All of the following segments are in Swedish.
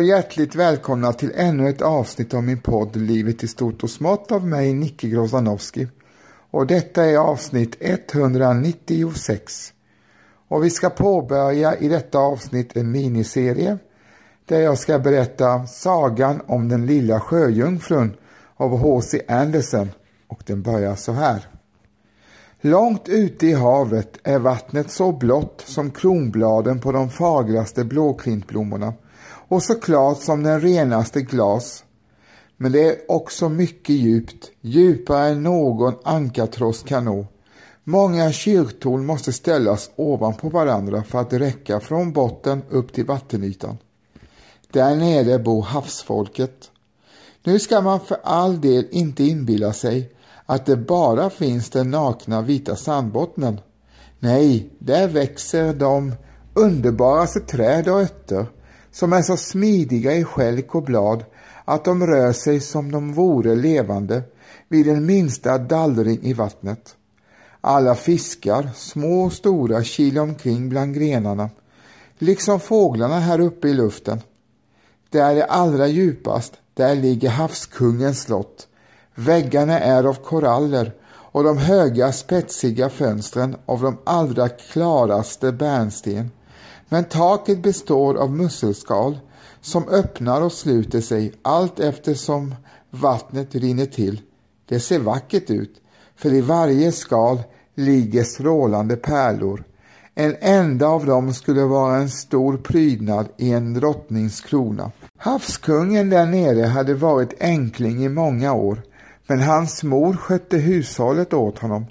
Och hjärtligt välkomna till ännu ett avsnitt av min podd Livet i stort och smått av mig, Nicke Grozanowski. Och detta är avsnitt 196. Och vi ska påbörja i detta avsnitt en miniserie där jag ska berätta sagan om den lilla sjöjungfrun av H.C. Andersen och den börjar så här. Långt ute i havet är vattnet så blått som kronbladen på de fagraste blåklintblommorna och såklart som den renaste glas. Men det är också mycket djupt, djupare än någon ankartross kan nå. Många kyrktorn måste ställas ovanpå varandra för att räcka från botten upp till vattenytan. Där nere bor havsfolket. Nu ska man för all del inte inbilla sig att det bara finns den nakna vita sandbottnen. Nej, där växer de underbaraste träd och örter som är så smidiga i skälk och blad att de rör sig som de vore levande vid den minsta dallring i vattnet. Alla fiskar, små och stora, kilar omkring bland grenarna, liksom fåglarna här uppe i luften. Där är allra djupast, där ligger havskungens slott. Väggarna är av koraller och de höga spetsiga fönstren av de allra klaraste bärnsten. Men taket består av musselskal som öppnar och sluter sig allt eftersom vattnet rinner till. Det ser vackert ut, för i varje skal ligger strålande pärlor. En enda av dem skulle vara en stor prydnad i en drottningskrona. Havskungen där nere hade varit enkling i många år, men hans mor skötte hushållet åt honom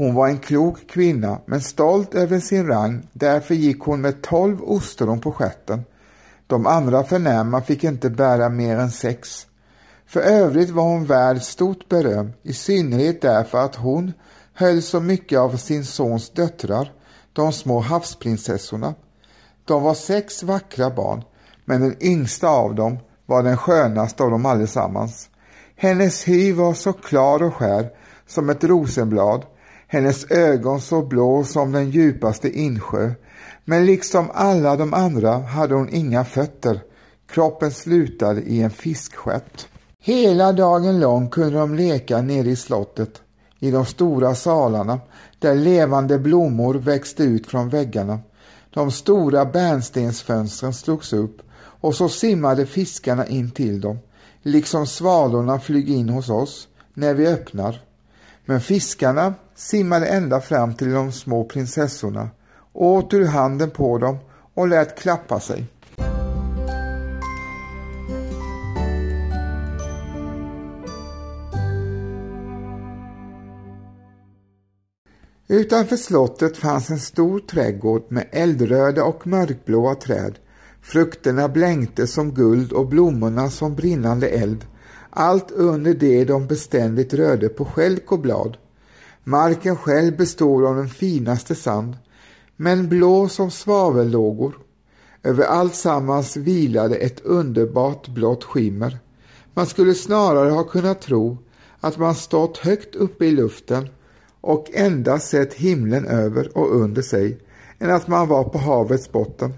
hon var en klok kvinna, men stolt över sin rang, därför gick hon med tolv ostron på stjärten. De andra förnäma fick inte bära mer än sex. För övrigt var hon värd stort beröm, i synnerhet därför att hon höll så mycket av sin sons döttrar, de små havsprinsessorna. De var sex vackra barn, men den yngsta av dem var den skönaste av dem allesammans. Hennes hy var så klar och skär som ett rosenblad hennes ögon så blå som den djupaste insjö. Men liksom alla de andra hade hon inga fötter. Kroppen slutade i en fiskstjärt. Hela dagen lång kunde de leka nere i slottet, i de stora salarna, där levande blommor växte ut från väggarna. De stora bärnstensfönstren slogs upp och så simmade fiskarna in till dem, liksom svalorna flyger in hos oss när vi öppnar. Men fiskarna simmade ända fram till de små prinsessorna, åt ur handen på dem och lät klappa sig. Utanför slottet fanns en stor trädgård med eldröda och mörkblåa träd. Frukterna blänkte som guld och blommorna som brinnande eld. Allt under det de beständigt rörde på skälk och blad. Marken själv består av den finaste sand, men blå som svavellågor. Över alltsammans vilade ett underbart blått skimmer. Man skulle snarare ha kunnat tro att man stått högt uppe i luften och endast sett himlen över och under sig än att man var på havets botten.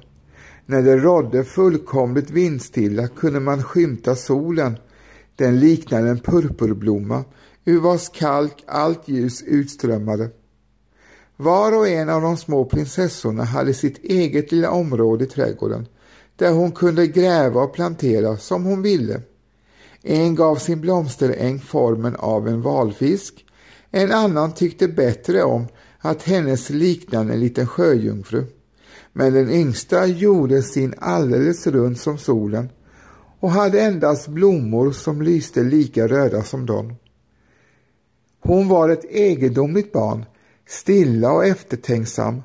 När det rådde fullkomligt vindstilla kunde man skymta solen. Den liknade en purpurblomma ur vars kalk allt ljus utströmmade. Var och en av de små prinsessorna hade sitt eget lilla område i trädgården där hon kunde gräva och plantera som hon ville. En gav sin blomsteräng formen av en valfisk, en annan tyckte bättre om att hennes liknade en liten sjöjungfru. Men den yngsta gjorde sin alldeles rund som solen och hade endast blommor som lyste lika röda som de. Hon var ett egendomligt barn, stilla och eftertänksam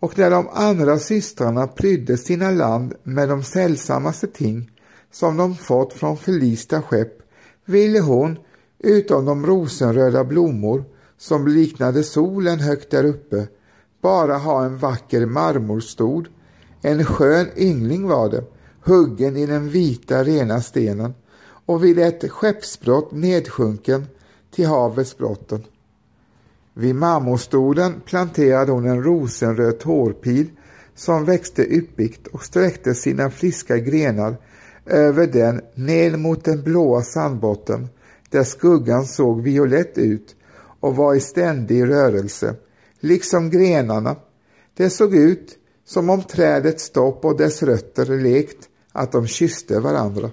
och när de andra systrarna prydde sina land med de sällsammaste ting som de fått från förlista skepp ville hon, utom de rosenröda blommor som liknade solen högt där uppe, bara ha en vacker marmorstod. En skön yngling var det, huggen i den vita rena stenen och vid ett skeppsbrott nedsjunken till havets botten. Vid marmorstolen planterade hon en rosenröd tårpil som växte yppigt och sträckte sina friska grenar över den ned mot den blåa sandbotten där skuggan såg violett ut och var i ständig rörelse, liksom grenarna. Det såg ut som om trädets stopp och dess rötter lekt att de kysste varandra.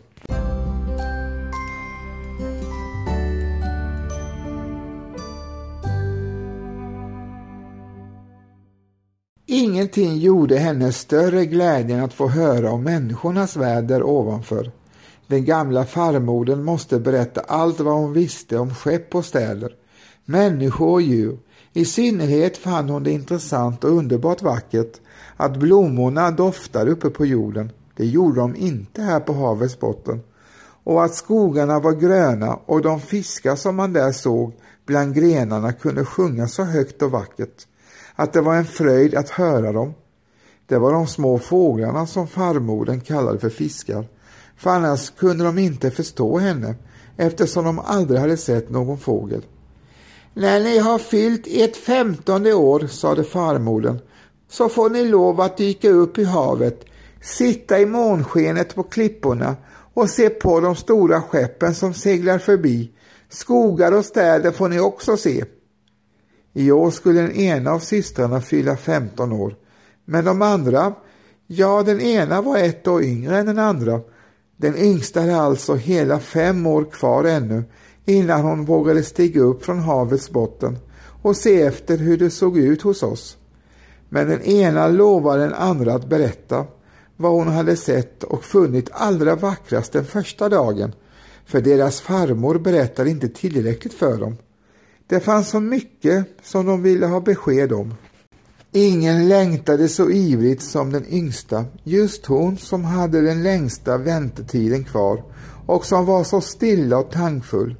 Ingenting gjorde henne större glädje än att få höra om människornas värld ovanför. Den gamla farmodern måste berätta allt vad hon visste om skepp och städer, människor och djur. I synnerhet fann hon det intressant och underbart vackert att blommorna doftade uppe på jorden. Det gjorde de inte här på havets botten. Och att skogarna var gröna och de fiskar som man där såg bland grenarna kunde sjunga så högt och vackert att det var en fröjd att höra dem. Det var de små fåglarna som farmodern kallade för fiskar, för annars kunde de inte förstå henne eftersom de aldrig hade sett någon fågel. När ni har fyllt ert femtonde år, sade farmodern, så får ni lov att dyka upp i havet, sitta i månskenet på klipporna och se på de stora skeppen som seglar förbi. Skogar och städer får ni också se. I år skulle den ena av systrarna fylla 15 år, men de andra, ja den ena var ett år yngre än den andra. Den yngsta hade alltså hela fem år kvar ännu innan hon vågade stiga upp från havets botten och se efter hur det såg ut hos oss. Men den ena lovade den andra att berätta vad hon hade sett och funnit allra vackrast den första dagen, för deras farmor berättade inte tillräckligt för dem. Det fanns så mycket som de ville ha besked om. Ingen längtade så ivrigt som den yngsta, just hon som hade den längsta väntetiden kvar och som var så stilla och tankfull.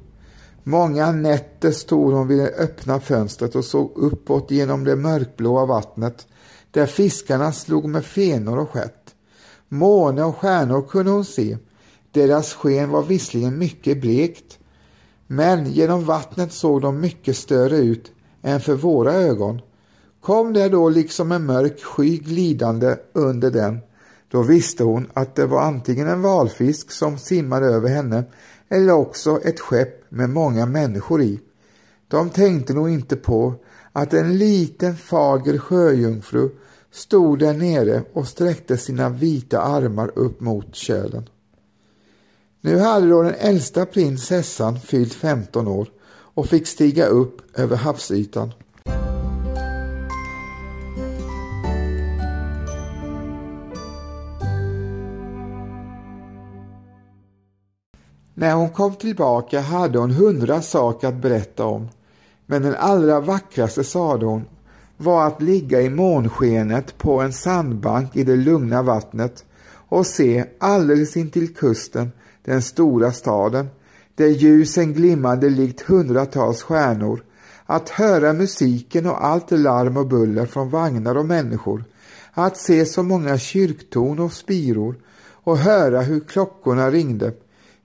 Många nätter stod hon vid det öppna fönstret och såg uppåt genom det mörkblåa vattnet där fiskarna slog med fenor och skett. Måne och stjärnor kunde hon se. Deras sken var visserligen mycket blekt men genom vattnet såg de mycket större ut än för våra ögon. Kom det då liksom en mörk sky glidande under den, då visste hon att det var antingen en valfisk som simmade över henne eller också ett skepp med många människor i. De tänkte nog inte på att en liten fager sjöjungfru stod där nere och sträckte sina vita armar upp mot kölen. Nu hade då den äldsta prinsessan fyllt 15 år och fick stiga upp över havsytan. När hon kom tillbaka hade hon hundra saker att berätta om. Men den allra vackraste, sade hon, var att ligga i månskenet på en sandbank i det lugna vattnet och se alldeles intill kusten den stora staden, där ljusen glimmade likt hundratals stjärnor, att höra musiken och allt larm och buller från vagnar och människor, att se så många kyrktorn och spiror och höra hur klockorna ringde.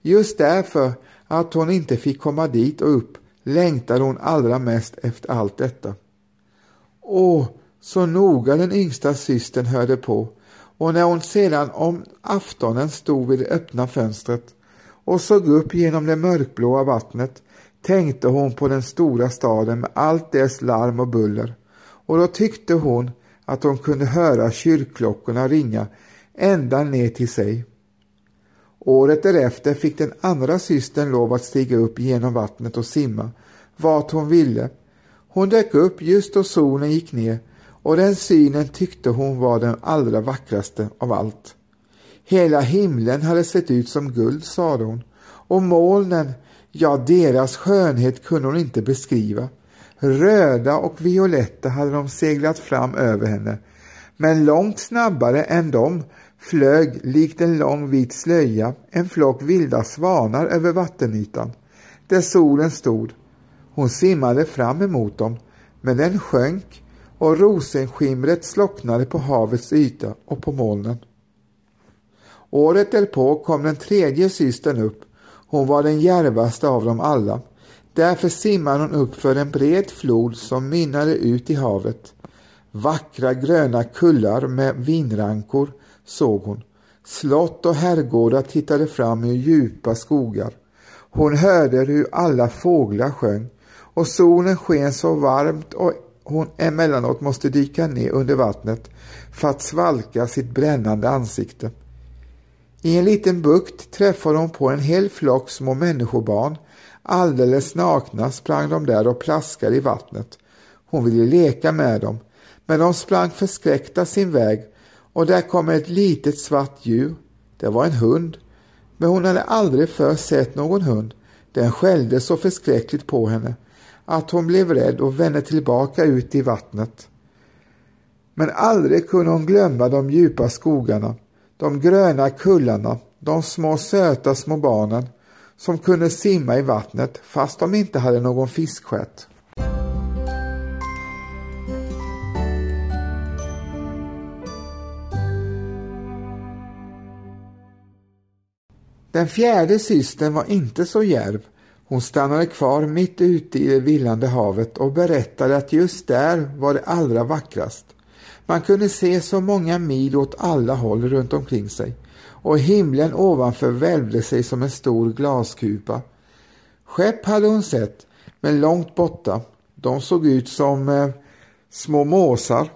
Just därför att hon inte fick komma dit och upp längtade hon allra mest efter allt detta. Åh, så noga den yngsta systern hörde på och när hon sedan om aftonen stod vid det öppna fönstret och såg upp genom det mörkblåa vattnet tänkte hon på den stora staden med allt dess larm och buller och då tyckte hon att hon kunde höra kyrkklockorna ringa ända ner till sig. Året därefter fick den andra systern lov att stiga upp genom vattnet och simma vart hon ville. Hon dök upp just då solen gick ner och den synen tyckte hon var den allra vackraste av allt. Hela himlen hade sett ut som guld, sade hon, och molnen, ja, deras skönhet kunde hon inte beskriva. Röda och violetta hade de seglat fram över henne, men långt snabbare än dem flög likt en lång vit slöja en flock vilda svanar över vattenytan, där solen stod. Hon simmade fram emot dem, men den sjönk och rosenskimret slocknade på havets yta och på molnen. Året därpå kom den tredje systern upp. Hon var den järvaste av dem alla. Därför simmade hon upp för en bred flod som mynnade ut i havet. Vackra gröna kullar med vinrankor såg hon. Slott och herrgårdar tittade fram ur djupa skogar. Hon hörde hur alla fåglar sjöng och solen sken så varmt och hon emellanåt måste dyka ner under vattnet för att svalka sitt brännande ansikte. I en liten bukt träffade hon på en hel flock små människobarn. Alldeles nakna sprang de där och plaskade i vattnet. Hon ville leka med dem, men de sprang förskräckta sin väg och där kom ett litet svart djur. Det var en hund, men hon hade aldrig förr sett någon hund. Den skällde så förskräckligt på henne att hon blev rädd och vände tillbaka ut i vattnet. Men aldrig kunde hon glömma de djupa skogarna, de gröna kullarna, de små söta små barnen som kunde simma i vattnet fast de inte hade någon fiskstjärt. Den fjärde systern var inte så djärv. Hon stannade kvar mitt ute i det villande havet och berättade att just där var det allra vackrast. Man kunde se så många mil åt alla håll runt omkring sig och himlen ovanför välvde sig som en stor glaskupa. Skepp hade hon sett, men långt borta. De såg ut som eh, små måsar.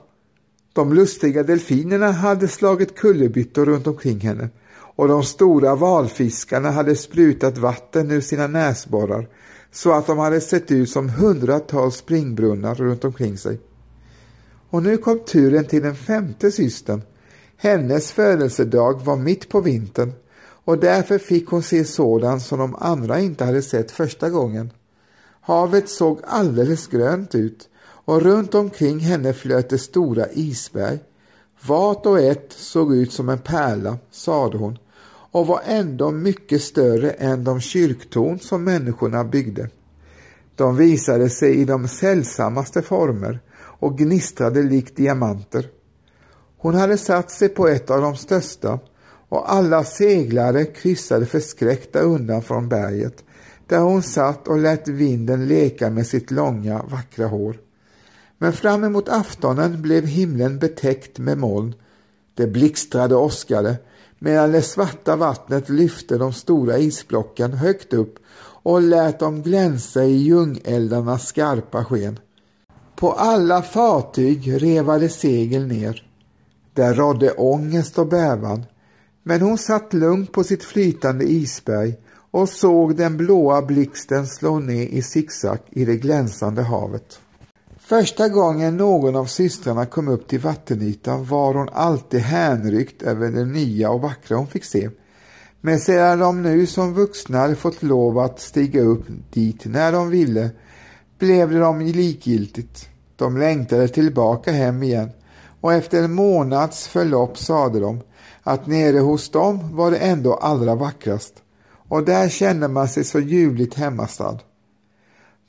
De lustiga delfinerna hade slagit kullerbyttor runt omkring henne och de stora valfiskarna hade sprutat vatten ur sina näsborrar så att de hade sett ut som hundratals springbrunnar runt omkring sig. Och nu kom turen till den femte systern. Hennes födelsedag var mitt på vintern och därför fick hon se sådant som de andra inte hade sett första gången. Havet såg alldeles grönt ut och runt omkring henne flöt det stora isberg. Vart och ett såg ut som en pärla, sade hon och var ändå mycket större än de kyrktorn som människorna byggde. De visade sig i de sällsammaste former och gnistrade likt diamanter. Hon hade satt sig på ett av de största och alla seglare kryssade förskräckta undan från berget där hon satt och lät vinden leka med sitt långa vackra hår. Men fram emot aftonen blev himlen betäckt med moln. Det blixtrade och åskade medan det svarta vattnet lyfte de stora isblocken högt upp och lät dem glänsa i ljungeldarnas skarpa sken. På alla fartyg revade segel ner. Där rådde ångest och bävan, men hon satt lugnt på sitt flytande isberg och såg den blåa blixten slå ner i zigzag i det glänsande havet. Första gången någon av systrarna kom upp till vattenytan var hon alltid hänryckt över det nya och vackra hon fick se. Men sedan de nu som vuxna hade fått lov att stiga upp dit när de ville blev det dem likgiltigt. De längtade tillbaka hem igen och efter en månads förlopp sade de att nere hos dem var det ändå allra vackrast och där kände man sig så ljuvligt hemmastad.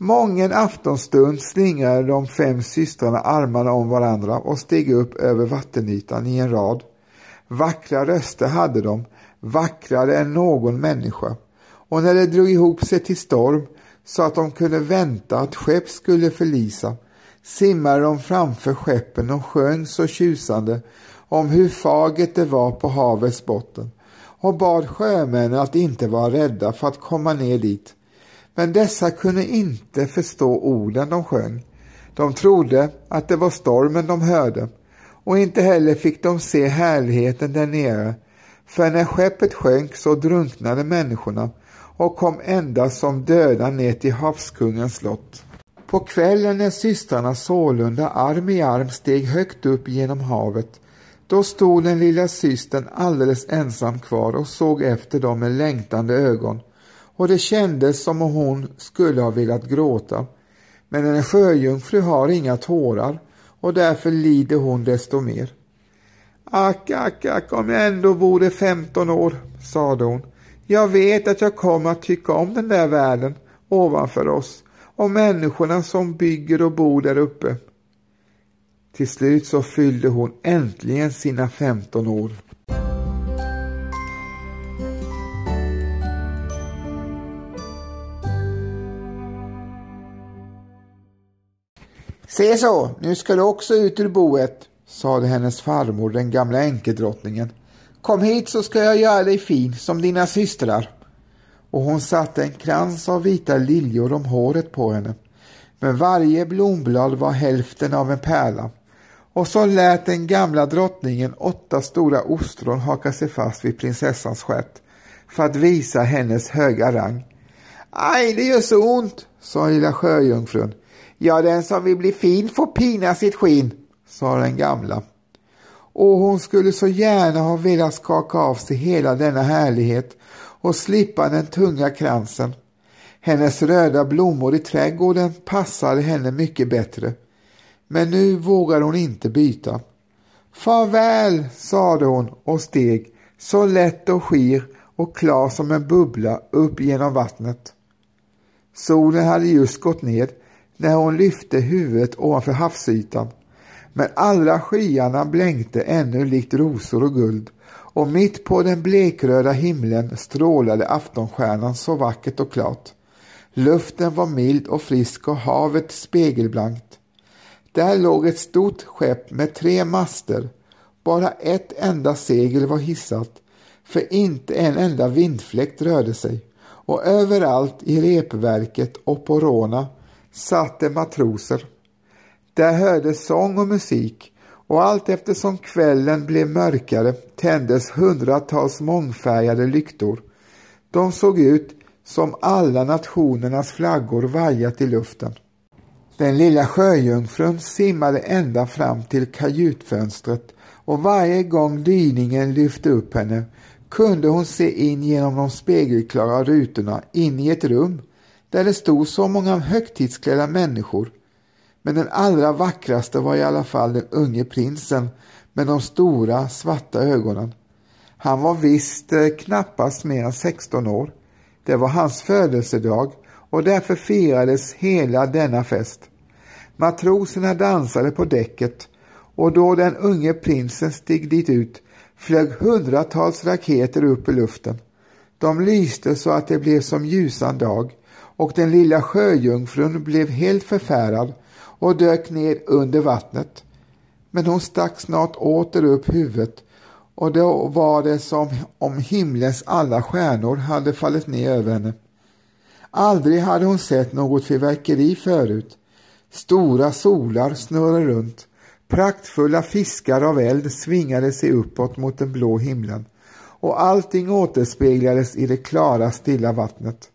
Mången aftonstund slingrade de fem systrarna armarna om varandra och steg upp över vattenytan i en rad. Vackra röster hade de, vackrare än någon människa. Och när det drog ihop sig till storm så att de kunde vänta att skepp skulle förlisa simmade de framför skeppen och sjöng så tjusande om hur fagert det var på havets botten och bad sjömännen att inte vara rädda för att komma ner dit men dessa kunde inte förstå orden de sjöng. De trodde att det var stormen de hörde och inte heller fick de se härligheten där nere. För när skeppet sjönk så drunknade människorna och kom endast som döda ner till havskungens slott. På kvällen när systrarna sålunda arm i arm steg högt upp genom havet då stod den lilla systern alldeles ensam kvar och såg efter dem med längtande ögon och det kändes som om hon skulle ha velat gråta. Men en sjöjungfru har inga tårar och därför lider hon desto mer. Ack, ack, ack, om jag ändå vore 15 år, sade hon. Jag vet att jag kommer att tycka om den där världen ovanför oss och människorna som bygger och bor där uppe. Till slut så fyllde hon äntligen sina 15 år. Se så, nu ska du också ut ur boet, sade hennes farmor, den gamla änkedrottningen. Kom hit så ska jag göra dig fin som dina systrar. Och hon satte en krans av vita liljor om håret på henne. Men varje blomblad var hälften av en pärla. Och så lät den gamla drottningen åtta stora ostron haka sig fast vid prinsessans stjärt för att visa hennes höga rang. Aj, det gör så ont, sa lilla sjöjungfrun. Ja, den som vill bli fin får pina sitt skinn, sa den gamla. Och hon skulle så gärna ha velat skaka av sig hela denna härlighet och slippa den tunga kransen. Hennes röda blommor i trädgården passade henne mycket bättre. Men nu vågar hon inte byta. Farväl, sade hon och steg så lätt och skir och klar som en bubbla upp genom vattnet. Solen hade just gått ned när hon lyfte huvudet ovanför havsytan. Men alla skyarna blänkte ännu likt rosor och guld och mitt på den blekröda himlen strålade aftonstjärnan så vackert och klart. Luften var mild och frisk och havet spegelblankt. Där låg ett stort skepp med tre master. Bara ett enda segel var hissat, för inte en enda vindfläkt rörde sig och överallt i repverket och på råna satt det matroser. Där hördes sång och musik och allt eftersom kvällen blev mörkare tändes hundratals mångfärgade lyktor. De såg ut som alla nationernas flaggor vajat i luften. Den lilla sjöjungfrun simmade ända fram till kajutfönstret och varje gång dyningen lyfte upp henne kunde hon se in genom de spegelklara rutorna in i ett rum där det stod så många högtidsklädda människor. Men den allra vackraste var i alla fall den unge prinsen med de stora svarta ögonen. Han var visst eh, knappast mer än 16 år. Det var hans födelsedag och därför firades hela denna fest. Matroserna dansade på däcket och då den unge prinsen steg dit ut flög hundratals raketer upp i luften. De lyste så att det blev som ljusan dag och den lilla sjöjungfrun blev helt förfärad och dök ner under vattnet. Men hon stack snart åter upp huvudet och då var det som om himlens alla stjärnor hade fallit ner över henne. Aldrig hade hon sett något fyrverkeri förut. Stora solar snurrade runt. Praktfulla fiskar av eld svingade sig uppåt mot den blå himlen och allting återspeglades i det klara stilla vattnet.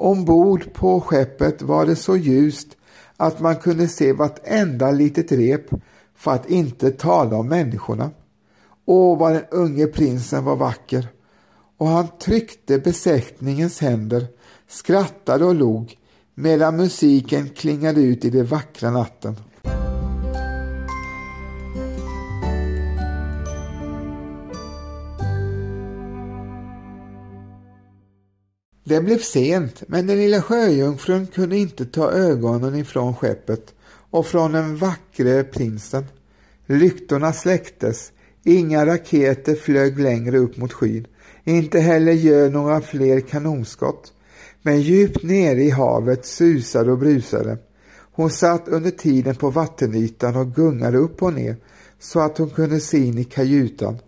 Ombord på skeppet var det så ljust att man kunde se vartenda litet rep för att inte tala om människorna. Åh, vad den unge prinsen var vacker! Och han tryckte besättningens händer, skrattade och log medan musiken klingade ut i den vackra natten. Det blev sent, men den lilla sjöjungfrun kunde inte ta ögonen ifrån skeppet och från den vackre prinsen. Lyktorna släcktes, inga raketer flög längre upp mot skyn, inte heller gör några fler kanonskott. Men djupt nere i havet susade och brusade. Hon satt under tiden på vattenytan och gungade upp och ner så att hon kunde se in i kajutan.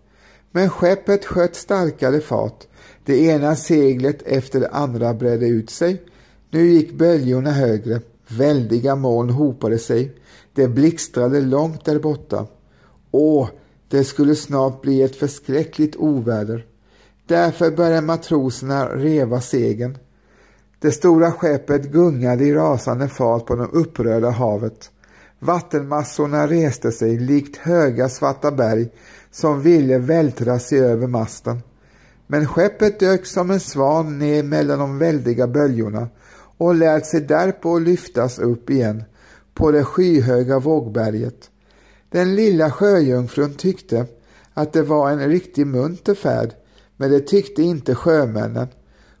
Men skeppet sköt starkare fart det ena seglet efter det andra bredde ut sig. Nu gick böljorna högre. Väldiga moln hopade sig. Det blixtrade långt där borta. Åh, det skulle snart bli ett förskräckligt oväder. Därför började matroserna reva segern. Det stora skeppet gungade i rasande fart på det upprörda havet. Vattenmassorna reste sig likt höga svarta berg som ville vältra sig över masten. Men skeppet dök som en svan ner mellan de väldiga böljorna och lät sig därpå lyftas upp igen på det skyhöga vågberget. Den lilla sjöjungfrun tyckte att det var en riktig munter färd, men det tyckte inte sjömännen.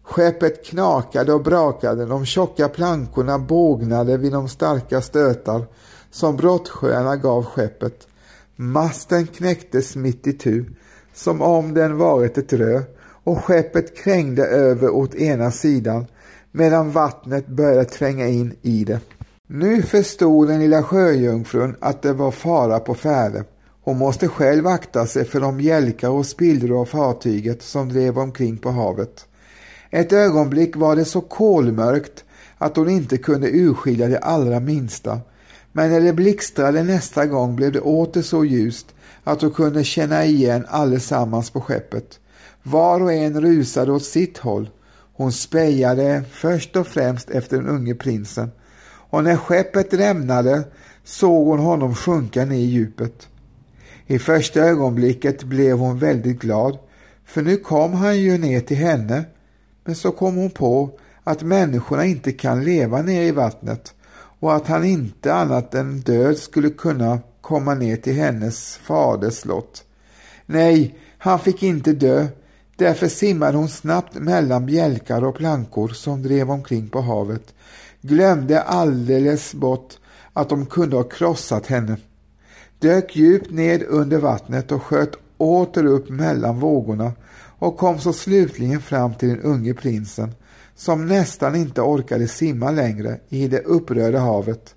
Skeppet knakade och brakade, de tjocka plankorna bågnade vid de starka stötar som brottsjöarna gav skeppet. Masten knäcktes mitt i som om den varit ett rö och skeppet krängde över åt ena sidan medan vattnet började tränga in i det. Nu förstod den lilla sjöjungfrun att det var fara på färde. Hon måste själv akta sig för de bjälkar och spillror av fartyget som drev omkring på havet. Ett ögonblick var det så kolmörkt att hon inte kunde urskilja det allra minsta. Men när det blixtrade nästa gång blev det åter så ljust att hon kunde känna igen allesammans på skeppet. Var och en rusade åt sitt håll. Hon spejade först och främst efter den unge prinsen och när skeppet lämnade såg hon honom sjunka ner i djupet. I första ögonblicket blev hon väldigt glad för nu kom han ju ner till henne men så kom hon på att människorna inte kan leva nere i vattnet och att han inte annat än död skulle kunna komma ner till hennes faders slott. Nej, han fick inte dö. Därför simmade hon snabbt mellan bjälkar och plankor som drev omkring på havet, glömde alldeles bort att de kunde ha krossat henne, dök djupt ned under vattnet och sköt åter upp mellan vågorna och kom så slutligen fram till den unge prinsen som nästan inte orkade simma längre i det upprörda havet.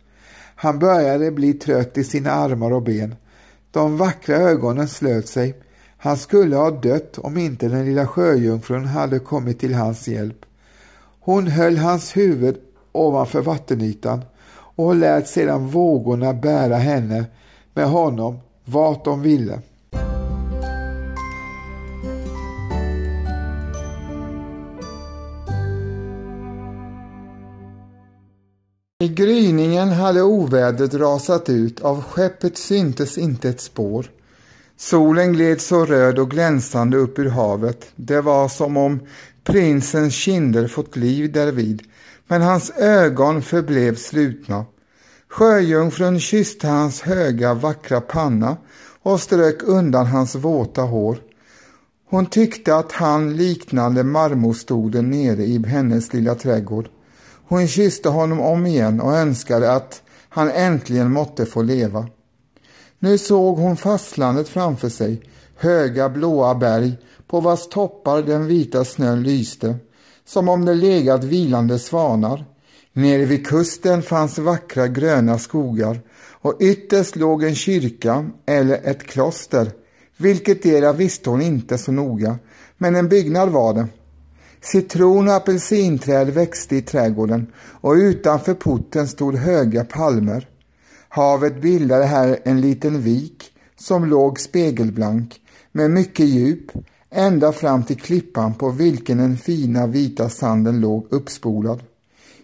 Han började bli trött i sina armar och ben. De vackra ögonen slöt sig. Han skulle ha dött om inte den lilla sjöjungfrun hade kommit till hans hjälp. Hon höll hans huvud ovanför vattenytan och lät sedan vågorna bära henne med honom vart de ville. Gryningen hade ovädret rasat ut, av skeppet syntes inte ett spår. Solen gled så röd och glänsande upp ur havet. Det var som om prinsens kinder fått liv därvid, men hans ögon förblev slutna. Sjöjungfrun kysste hans höga vackra panna och strök undan hans våta hår. Hon tyckte att han liknade marmorstoden nere i hennes lilla trädgård. Hon kysste honom om igen och önskade att han äntligen måtte få leva. Nu såg hon fastlandet framför sig, höga blåa berg på vars toppar den vita snön lyste, som om det legat vilande svanar. Nere vid kusten fanns vackra gröna skogar och ytterst låg en kyrka eller ett kloster, vilket era visste hon inte så noga, men en byggnad var det. Citron och apelsinträd växte i trädgården och utanför porten stod höga palmer. Havet bildade här en liten vik som låg spegelblank med mycket djup ända fram till klippan på vilken den fina vita sanden låg uppspolad.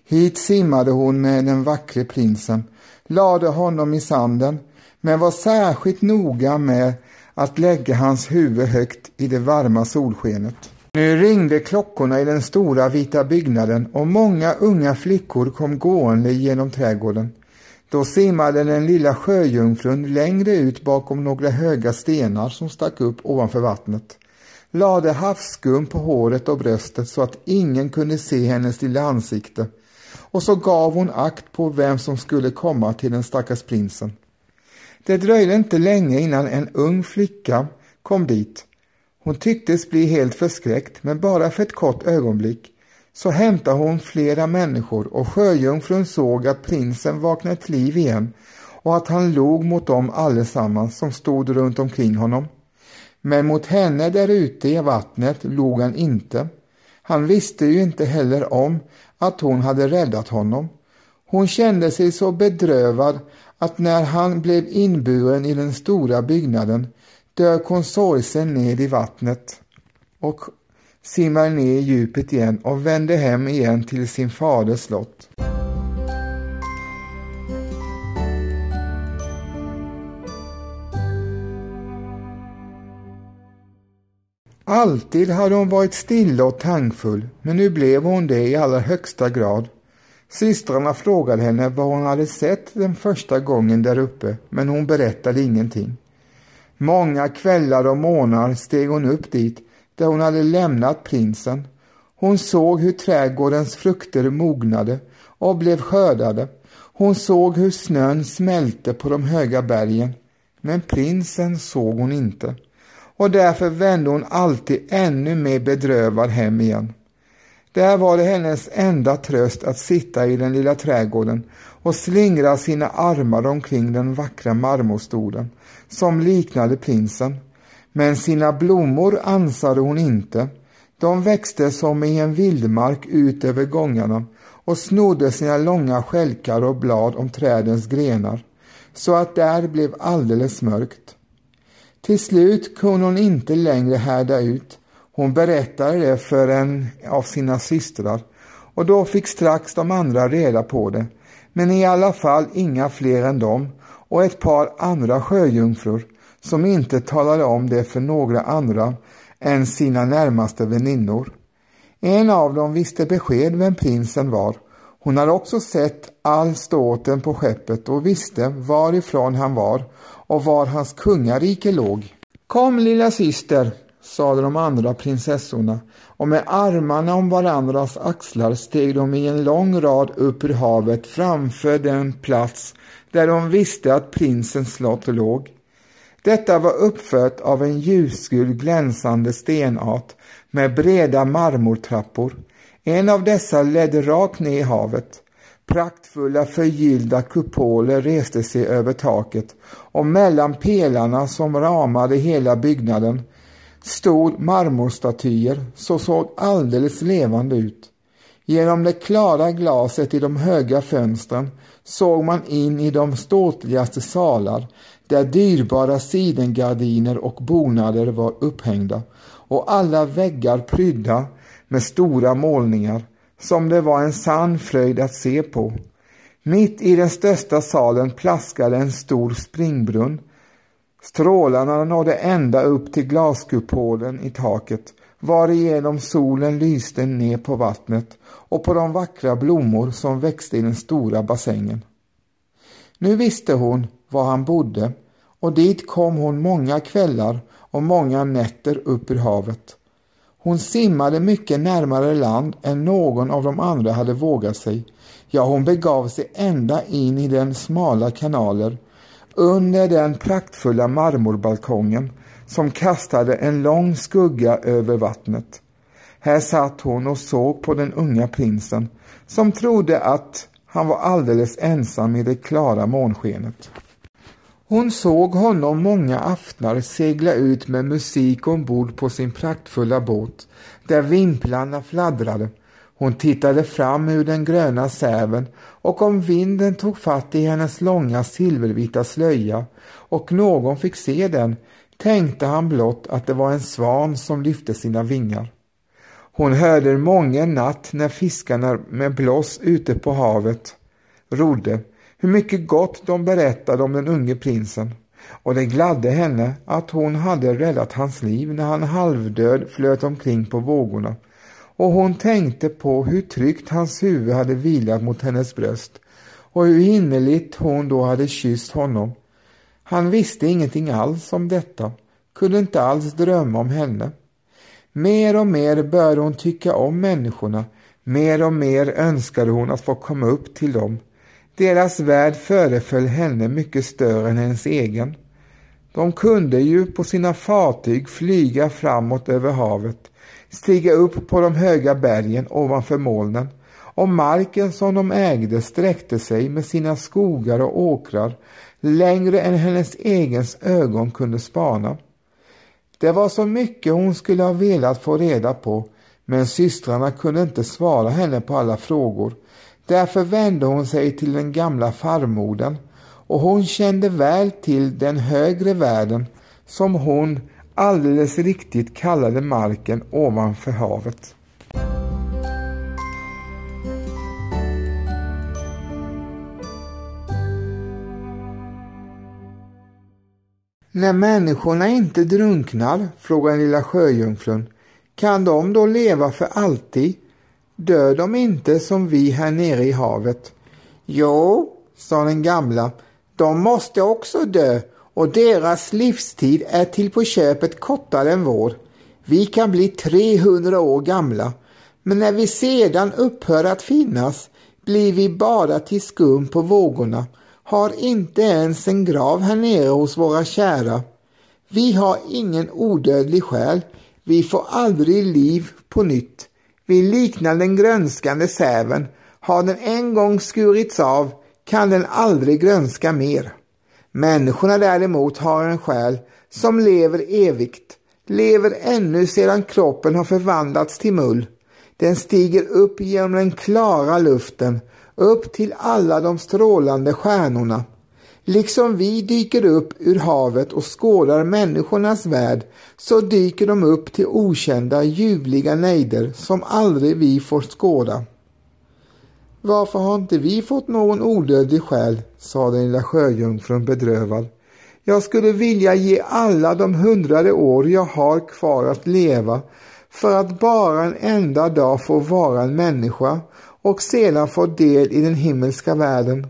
Hit simmade hon med den vackre prinsen, lade honom i sanden men var särskilt noga med att lägga hans huvud högt i det varma solskenet. Nu ringde klockorna i den stora vita byggnaden och många unga flickor kom gående genom trädgården. Då simmade den lilla sjöjungfrun längre ut bakom några höga stenar som stack upp ovanför vattnet. Lade havsskum på håret och bröstet så att ingen kunde se hennes lilla ansikte och så gav hon akt på vem som skulle komma till den stackars prinsen. Det dröjde inte länge innan en ung flicka kom dit hon tycktes bli helt förskräckt, men bara för ett kort ögonblick. Så hämtade hon flera människor och sjöjungfrun såg att prinsen vaknade till liv igen och att han log mot dem allesammans som stod runt omkring honom. Men mot henne där ute i vattnet log han inte. Han visste ju inte heller om att hon hade räddat honom. Hon kände sig så bedrövad att när han blev inburen i den stora byggnaden dök hon sorgsen ned i vattnet och simmade ner i djupet igen och vände hem igen till sin faders slott. Alltid hade hon varit stilla och tankfull, men nu blev hon det i allra högsta grad. Systrarna frågade henne vad hon hade sett den första gången där uppe, men hon berättade ingenting. Många kvällar och månader steg hon upp dit där hon hade lämnat prinsen. Hon såg hur trädgårdens frukter mognade och blev skördade. Hon såg hur snön smälte på de höga bergen. Men prinsen såg hon inte och därför vände hon alltid ännu mer bedrövad hem igen. Där var det hennes enda tröst att sitta i den lilla trädgården och slingra sina armar omkring den vackra marmorstolen som liknade prinsen. Men sina blommor ansade hon inte. De växte som i en vildmark ut över gångarna och snodde sina långa skälkar och blad om trädens grenar så att där blev alldeles mörkt. Till slut kunde hon inte längre härda ut. Hon berättade det för en av sina systrar och då fick strax de andra reda på det, men i alla fall inga fler än dem och ett par andra sjöjungfrur som inte talade om det för några andra än sina närmaste väninnor. En av dem visste besked vem prinsen var. Hon hade också sett all ståten på skeppet och visste varifrån han var och var hans kungarike låg. Kom lilla syster, sade de andra prinsessorna och med armarna om varandras axlar steg de i en lång rad upp ur havet framför den plats där de visste att prinsens slott låg. Detta var uppfört av en ljusgul glänsande stenart med breda marmortrappor. En av dessa ledde rakt ner i havet. Praktfulla förgyllda kupoler reste sig över taket och mellan pelarna som ramade hela byggnaden stod marmorstatyer som såg alldeles levande ut. Genom det klara glaset i de höga fönstren såg man in i de ståtligaste salar där dyrbara sidengardiner och bonader var upphängda och alla väggar prydda med stora målningar som det var en sann fröjd att se på. Mitt i den största salen plaskade en stor springbrunn. Strålarna nådde ända upp till glaskupolen i taket varigenom solen lyste ner på vattnet och på de vackra blommor som växte i den stora bassängen. Nu visste hon var han bodde och dit kom hon många kvällar och många nätter upp ur havet. Hon simmade mycket närmare land än någon av de andra hade vågat sig. Ja, hon begav sig ända in i den smala kanaler under den praktfulla marmorbalkongen som kastade en lång skugga över vattnet. Här satt hon och såg på den unga prinsen som trodde att han var alldeles ensam i det klara månskenet. Hon såg honom många aftnar segla ut med musik ombord på sin praktfulla båt där vimplarna fladdrade. Hon tittade fram ur den gröna säven och om vinden tog fatt i hennes långa silvervita slöja och någon fick se den tänkte han blott att det var en svan som lyfte sina vingar. Hon hörde många natt när fiskarna med bloss ute på havet rodde hur mycket gott de berättade om den unge prinsen och det gladde henne att hon hade räddat hans liv när han halvdöd flöt omkring på vågorna och hon tänkte på hur tryggt hans huvud hade vilat mot hennes bröst och hur innerligt hon då hade kysst honom. Han visste ingenting alls om detta, kunde inte alls drömma om henne. Mer och mer började hon tycka om människorna, mer och mer önskade hon att få komma upp till dem deras värld föreföll henne mycket större än hennes egen. De kunde ju på sina fartyg flyga framåt över havet, stiga upp på de höga bergen ovanför molnen och marken som de ägde sträckte sig med sina skogar och åkrar längre än hennes egens ögon kunde spana. Det var så mycket hon skulle ha velat få reda på men systrarna kunde inte svara henne på alla frågor Därför vände hon sig till den gamla farmodern och hon kände väl till den högre världen som hon alldeles riktigt kallade marken ovanför havet. När människorna inte drunknar, frågar lilla sjöjungfrun, kan de då leva för alltid? Dör de inte som vi här nere i havet? Jo, sa den gamla, de måste också dö och deras livstid är till på köpet kortare än vår. Vi kan bli 300 år gamla, men när vi sedan upphör att finnas blir vi bara till skum på vågorna, har inte ens en grav här nere hos våra kära. Vi har ingen odödlig själ, vi får aldrig liv på nytt. Vi liknar den grönskande säven. Har den en gång skurits av kan den aldrig grönska mer. Människorna däremot har en själ som lever evigt, lever ännu sedan kroppen har förvandlats till mull. Den stiger upp genom den klara luften, upp till alla de strålande stjärnorna. Liksom vi dyker upp ur havet och skådar människornas värld, så dyker de upp till okända ljuvliga nejder som aldrig vi får skåda. Varför har inte vi fått någon odödlig själ, sa den lilla sjöjungfrun bedrövad. Jag skulle vilja ge alla de hundrade år jag har kvar att leva för att bara en enda dag få vara en människa och sedan få del i den himmelska världen.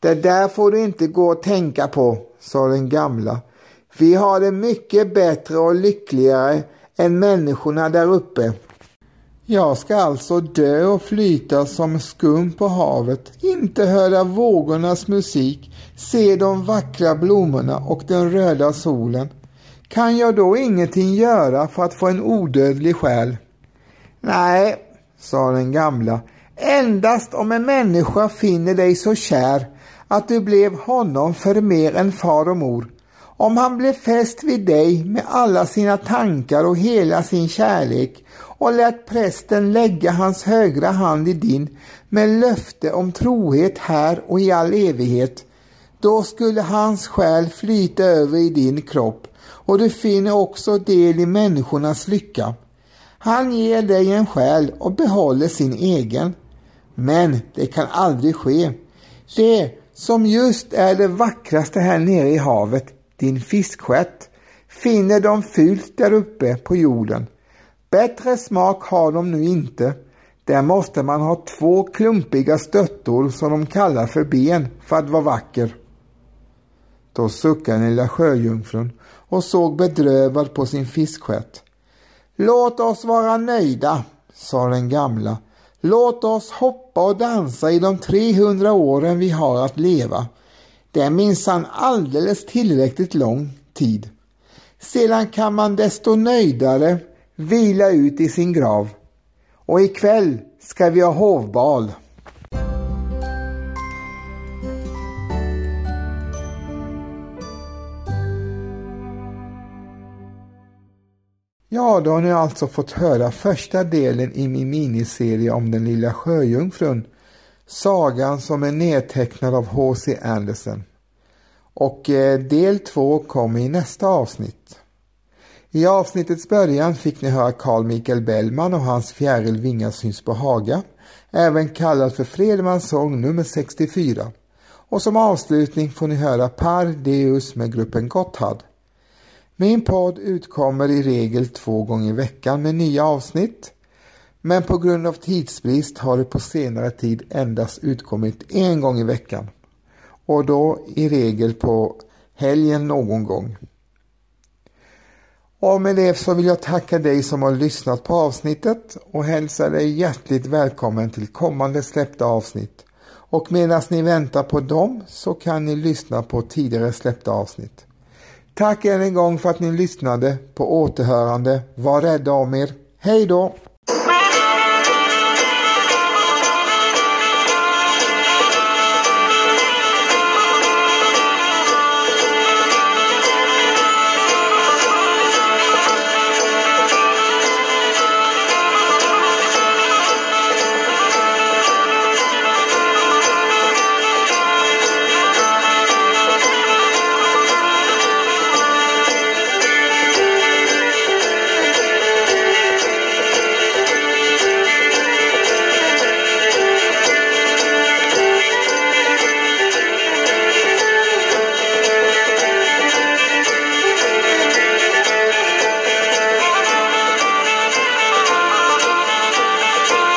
Det där får du inte gå och tänka på, sa den gamla. Vi har det mycket bättre och lyckligare än människorna där uppe. Jag ska alltså dö och flyta som skum på havet, inte höra vågornas musik, se de vackra blommorna och den röda solen. Kan jag då ingenting göra för att få en odödlig själ? Nej, sa den gamla, endast om en människa finner dig så kär att du blev honom för mer än far och mor. Om han blev fäst vid dig med alla sina tankar och hela sin kärlek och lät prästen lägga hans högra hand i din med löfte om trohet här och i all evighet, då skulle hans själ flyta över i din kropp och du finner också del i människornas lycka. Han ger dig en själ och behåller sin egen. Men det kan aldrig ske. Det som just är det vackraste här nere i havet, din fiskstjärt, finner de fult där uppe på jorden. Bättre smak har de nu inte. Där måste man ha två klumpiga stöttor som de kallar för ben för att vara vacker. Då suckade den lilla sjöjungfrun och såg bedrövad på sin fiskstjärt. Låt oss vara nöjda, sa den gamla. Låt oss hoppa och dansa i de 300 åren vi har att leva. Det är minsann alldeles tillräckligt lång tid. Sedan kan man desto nöjdare vila ut i sin grav. Och ikväll ska vi ha hovbal. Ja, då har ni alltså fått höra första delen i min miniserie om den lilla sjöjungfrun. Sagan som är nedtecknad av H.C. Andersen. Och eh, del två kommer i nästa avsnitt. I avsnittets början fick ni höra Carl Michael Bellman och hans Fjäril Vingar syns på Haga, även kallad för Fredmans sång nummer 64. Och som avslutning får ni höra Par Deus med gruppen Gotthard. Min podd utkommer i regel två gånger i veckan med nya avsnitt. Men på grund av tidsbrist har det på senare tid endast utkommit en gång i veckan. Och då i regel på helgen någon gång. Och med det så vill jag tacka dig som har lyssnat på avsnittet och hälsa dig hjärtligt välkommen till kommande släppta avsnitt. Och medan ni väntar på dem så kan ni lyssna på tidigare släppta avsnitt. Tack än en gång för att ni lyssnade. På återhörande. Var rädda om er. Hej då!